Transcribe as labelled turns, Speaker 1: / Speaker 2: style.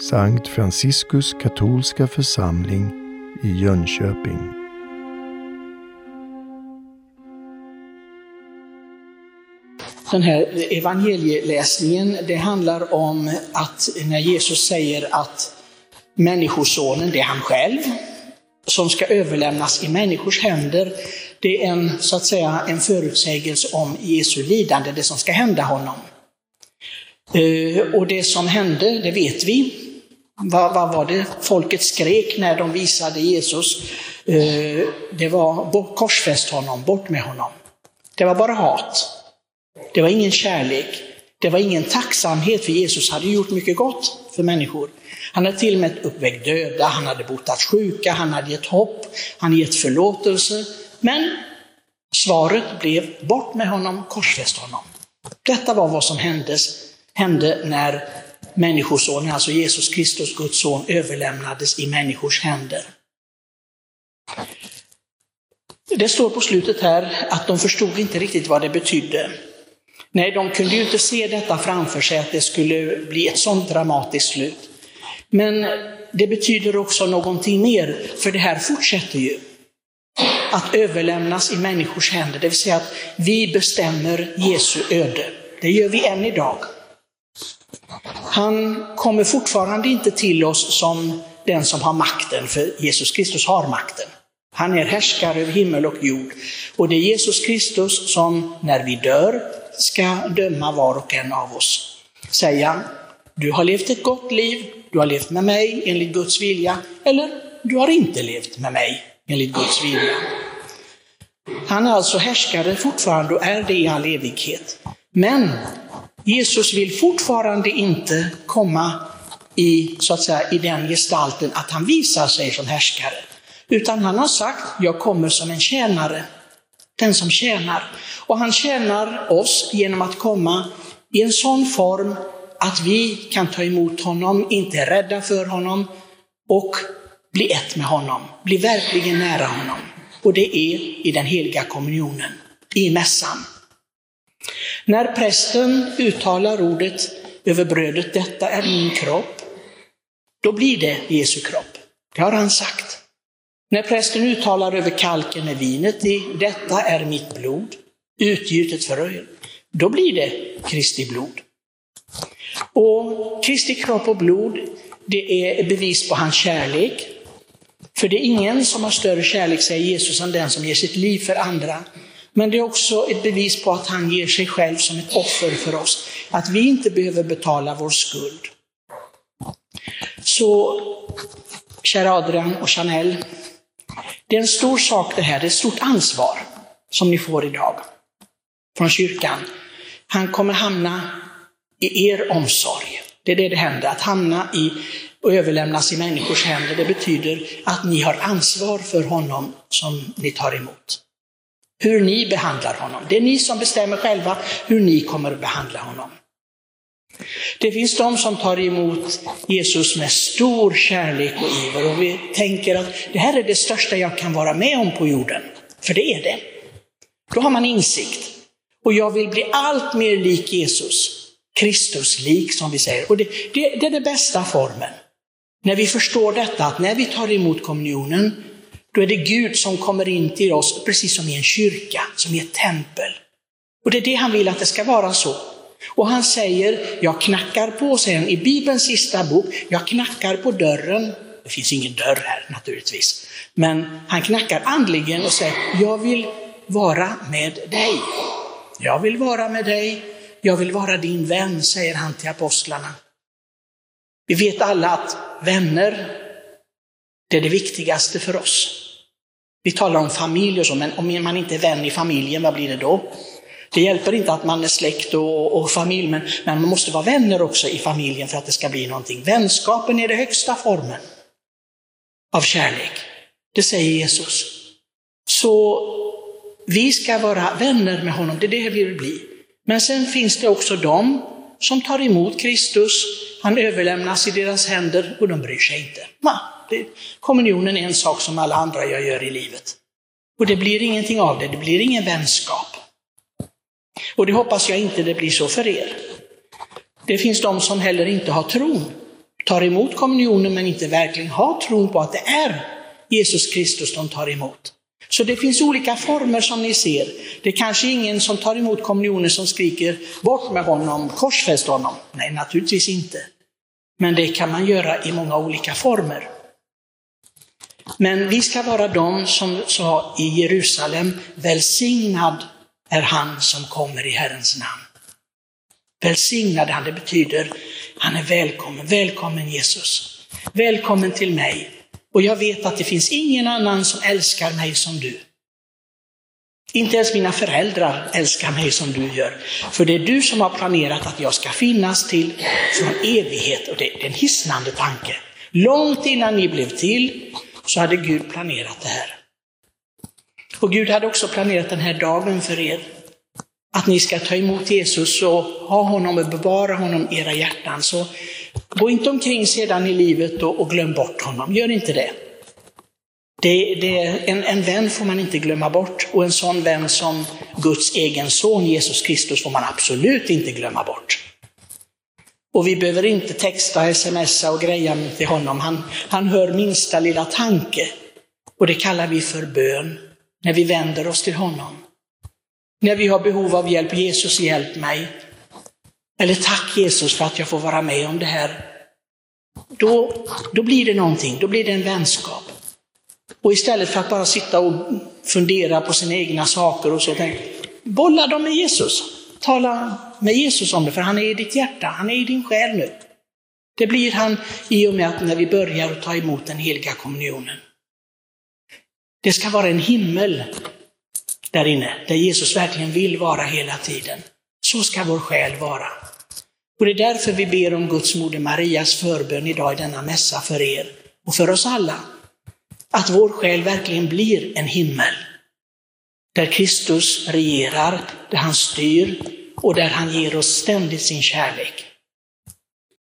Speaker 1: Sankt Franciskus katolska församling i Jönköping.
Speaker 2: Den här evangelieläsningen, det handlar om att när Jesus säger att Människosonen, det är han själv, som ska överlämnas i människors händer, det är en, så att säga, en förutsägelse om Jesu lidande, det som ska hända honom. Eh, och det som hände, det vet vi. Vad, vad var det folket skrek när de visade Jesus? Eh, det var korsfäst honom, bort med honom. Det var bara hat. Det var ingen kärlek. Det var ingen tacksamhet, för Jesus hade gjort mycket gott för människor. Han hade till och med uppväckt döda, han hade botat sjuka, han hade gett hopp, han hade gett förlåtelse. Men svaret blev bort med honom, korsfäst honom. Detta var vad som händes, hände när Människosonen, alltså Jesus Kristus, Guds son, överlämnades i människors händer. Det står på slutet här att de förstod inte riktigt vad det betydde. Nej, de kunde ju inte se detta framför sig, att det skulle bli ett sådant dramatiskt slut. Men det betyder också någonting mer, för det här fortsätter ju. Att överlämnas i människors händer, det vill säga att vi bestämmer Jesu öde. Det gör vi än idag. Han kommer fortfarande inte till oss som den som har makten, för Jesus Kristus har makten. Han är härskare över himmel och jord. Och det är Jesus Kristus som, när vi dör, ska döma var och en av oss. Säga, du har levt ett gott liv, du har levt med mig enligt Guds vilja, eller du har inte levt med mig enligt Guds vilja. Han är alltså härskare fortfarande och är det i all evighet. Men Jesus vill fortfarande inte komma i, så att säga, i den gestalten att han visar sig som härskare. Utan han har sagt, jag kommer som en tjänare, den som tjänar. Och han tjänar oss genom att komma i en sån form att vi kan ta emot honom, inte är rädda för honom och bli ett med honom, bli verkligen nära honom. Och det är i den heliga kommunionen, i mässan. När prästen uttalar ordet över brödet, detta är min kropp, då blir det Jesu kropp. Det har han sagt. När prästen uttalar över kalken med vinet, detta är mitt blod, utgjutet för er, då blir det Kristi blod. Och Kristi kropp och blod, det är bevis på hans kärlek. För det är ingen som har större kärlek, säger Jesus, än den som ger sitt liv för andra. Men det är också ett bevis på att han ger sig själv som ett offer för oss. Att vi inte behöver betala vår skuld. Så, kära Adrian och Chanel, det är en stor sak det här, det är ett stort ansvar som ni får idag från kyrkan. Han kommer hamna i er omsorg. Det är det det händer, att hamna i och överlämnas i människors händer. Det betyder att ni har ansvar för honom som ni tar emot. Hur ni behandlar honom. Det är ni som bestämmer själva hur ni kommer att behandla honom. Det finns de som tar emot Jesus med stor kärlek och iver och vi tänker att det här är det största jag kan vara med om på jorden. För det är det. Då har man insikt. Och jag vill bli allt mer lik Jesus. Kristuslik som vi säger. Och det, det, det är den bästa formen. När vi förstår detta, att när vi tar emot kommunionen, då är det Gud som kommer in till oss, precis som i en kyrka, som i ett tempel. Och det är det han vill att det ska vara så. Och han säger, jag knackar på, säger han i Bibelns sista bok, jag knackar på dörren. Det finns ingen dörr här naturligtvis. Men han knackar andligen och säger, jag vill vara med dig. Jag vill vara med dig jag vill vara din vän, säger han till apostlarna. Vi vet alla att vänner, det är det viktigaste för oss. Vi talar om familj och så, men om man inte är vän i familjen, vad blir det då? Det hjälper inte att man är släkt och, och familj, men, men man måste vara vänner också i familjen för att det ska bli någonting. Vänskapen är den högsta formen av kärlek. Det säger Jesus. Så vi ska vara vänner med honom, det är det vi vill bli. Men sen finns det också de som tar emot Kristus, han överlämnas i deras händer och de bryr sig inte. Ma, kommunionen är en sak som alla andra jag gör i livet. Och det blir ingenting av det, det blir ingen vänskap. Och det hoppas jag inte det blir så för er. Det finns de som heller inte har tron. tar emot kommunionen men inte verkligen har tron på att det är Jesus Kristus de tar emot. Så det finns olika former som ni ser. Det är kanske ingen som tar emot kommunionen som skriker bort med honom, korsfäst honom. Nej, naturligtvis inte. Men det kan man göra i många olika former. Men vi ska vara de som sa i Jerusalem, välsignad är han som kommer i Herrens namn. Välsignad han, det betyder han är välkommen. Välkommen Jesus. Välkommen till mig. Och jag vet att det finns ingen annan som älskar mig som du. Inte ens mina föräldrar älskar mig som du gör. För det är du som har planerat att jag ska finnas till från evighet. Och det är en hisnande tanke. Långt innan ni blev till så hade Gud planerat det här. Och Gud hade också planerat den här dagen för er. Att ni ska ta emot Jesus och ha honom och bevara honom i era hjärtan. Så gå inte omkring sedan i livet och, och glöm bort honom. Gör inte det. det, det en, en vän får man inte glömma bort och en sån vän som Guds egen son Jesus Kristus får man absolut inte glömma bort. Och vi behöver inte texta, smsa och greja till honom. Han, han hör minsta lilla tanke. Och det kallar vi för bön, när vi vänder oss till honom. När vi har behov av hjälp, Jesus hjälp mig. Eller tack Jesus för att jag får vara med om det här. Då, då blir det någonting, då blir det en vänskap. Och istället för att bara sitta och fundera på sina egna saker och så, tänka, bolla dem med Jesus. Tala med Jesus om det, för han är i ditt hjärta, han är i din själ nu. Det blir han i och med att när vi börjar ta emot den heliga kommunionen. Det ska vara en himmel där inne, där Jesus verkligen vill vara hela tiden. Så ska vår själ vara. Och det är därför vi ber om Guds moder Marias förbön idag i denna mässa för er och för oss alla. Att vår själ verkligen blir en himmel. Där Kristus regerar, där han styr och där han ger oss ständigt sin kärlek.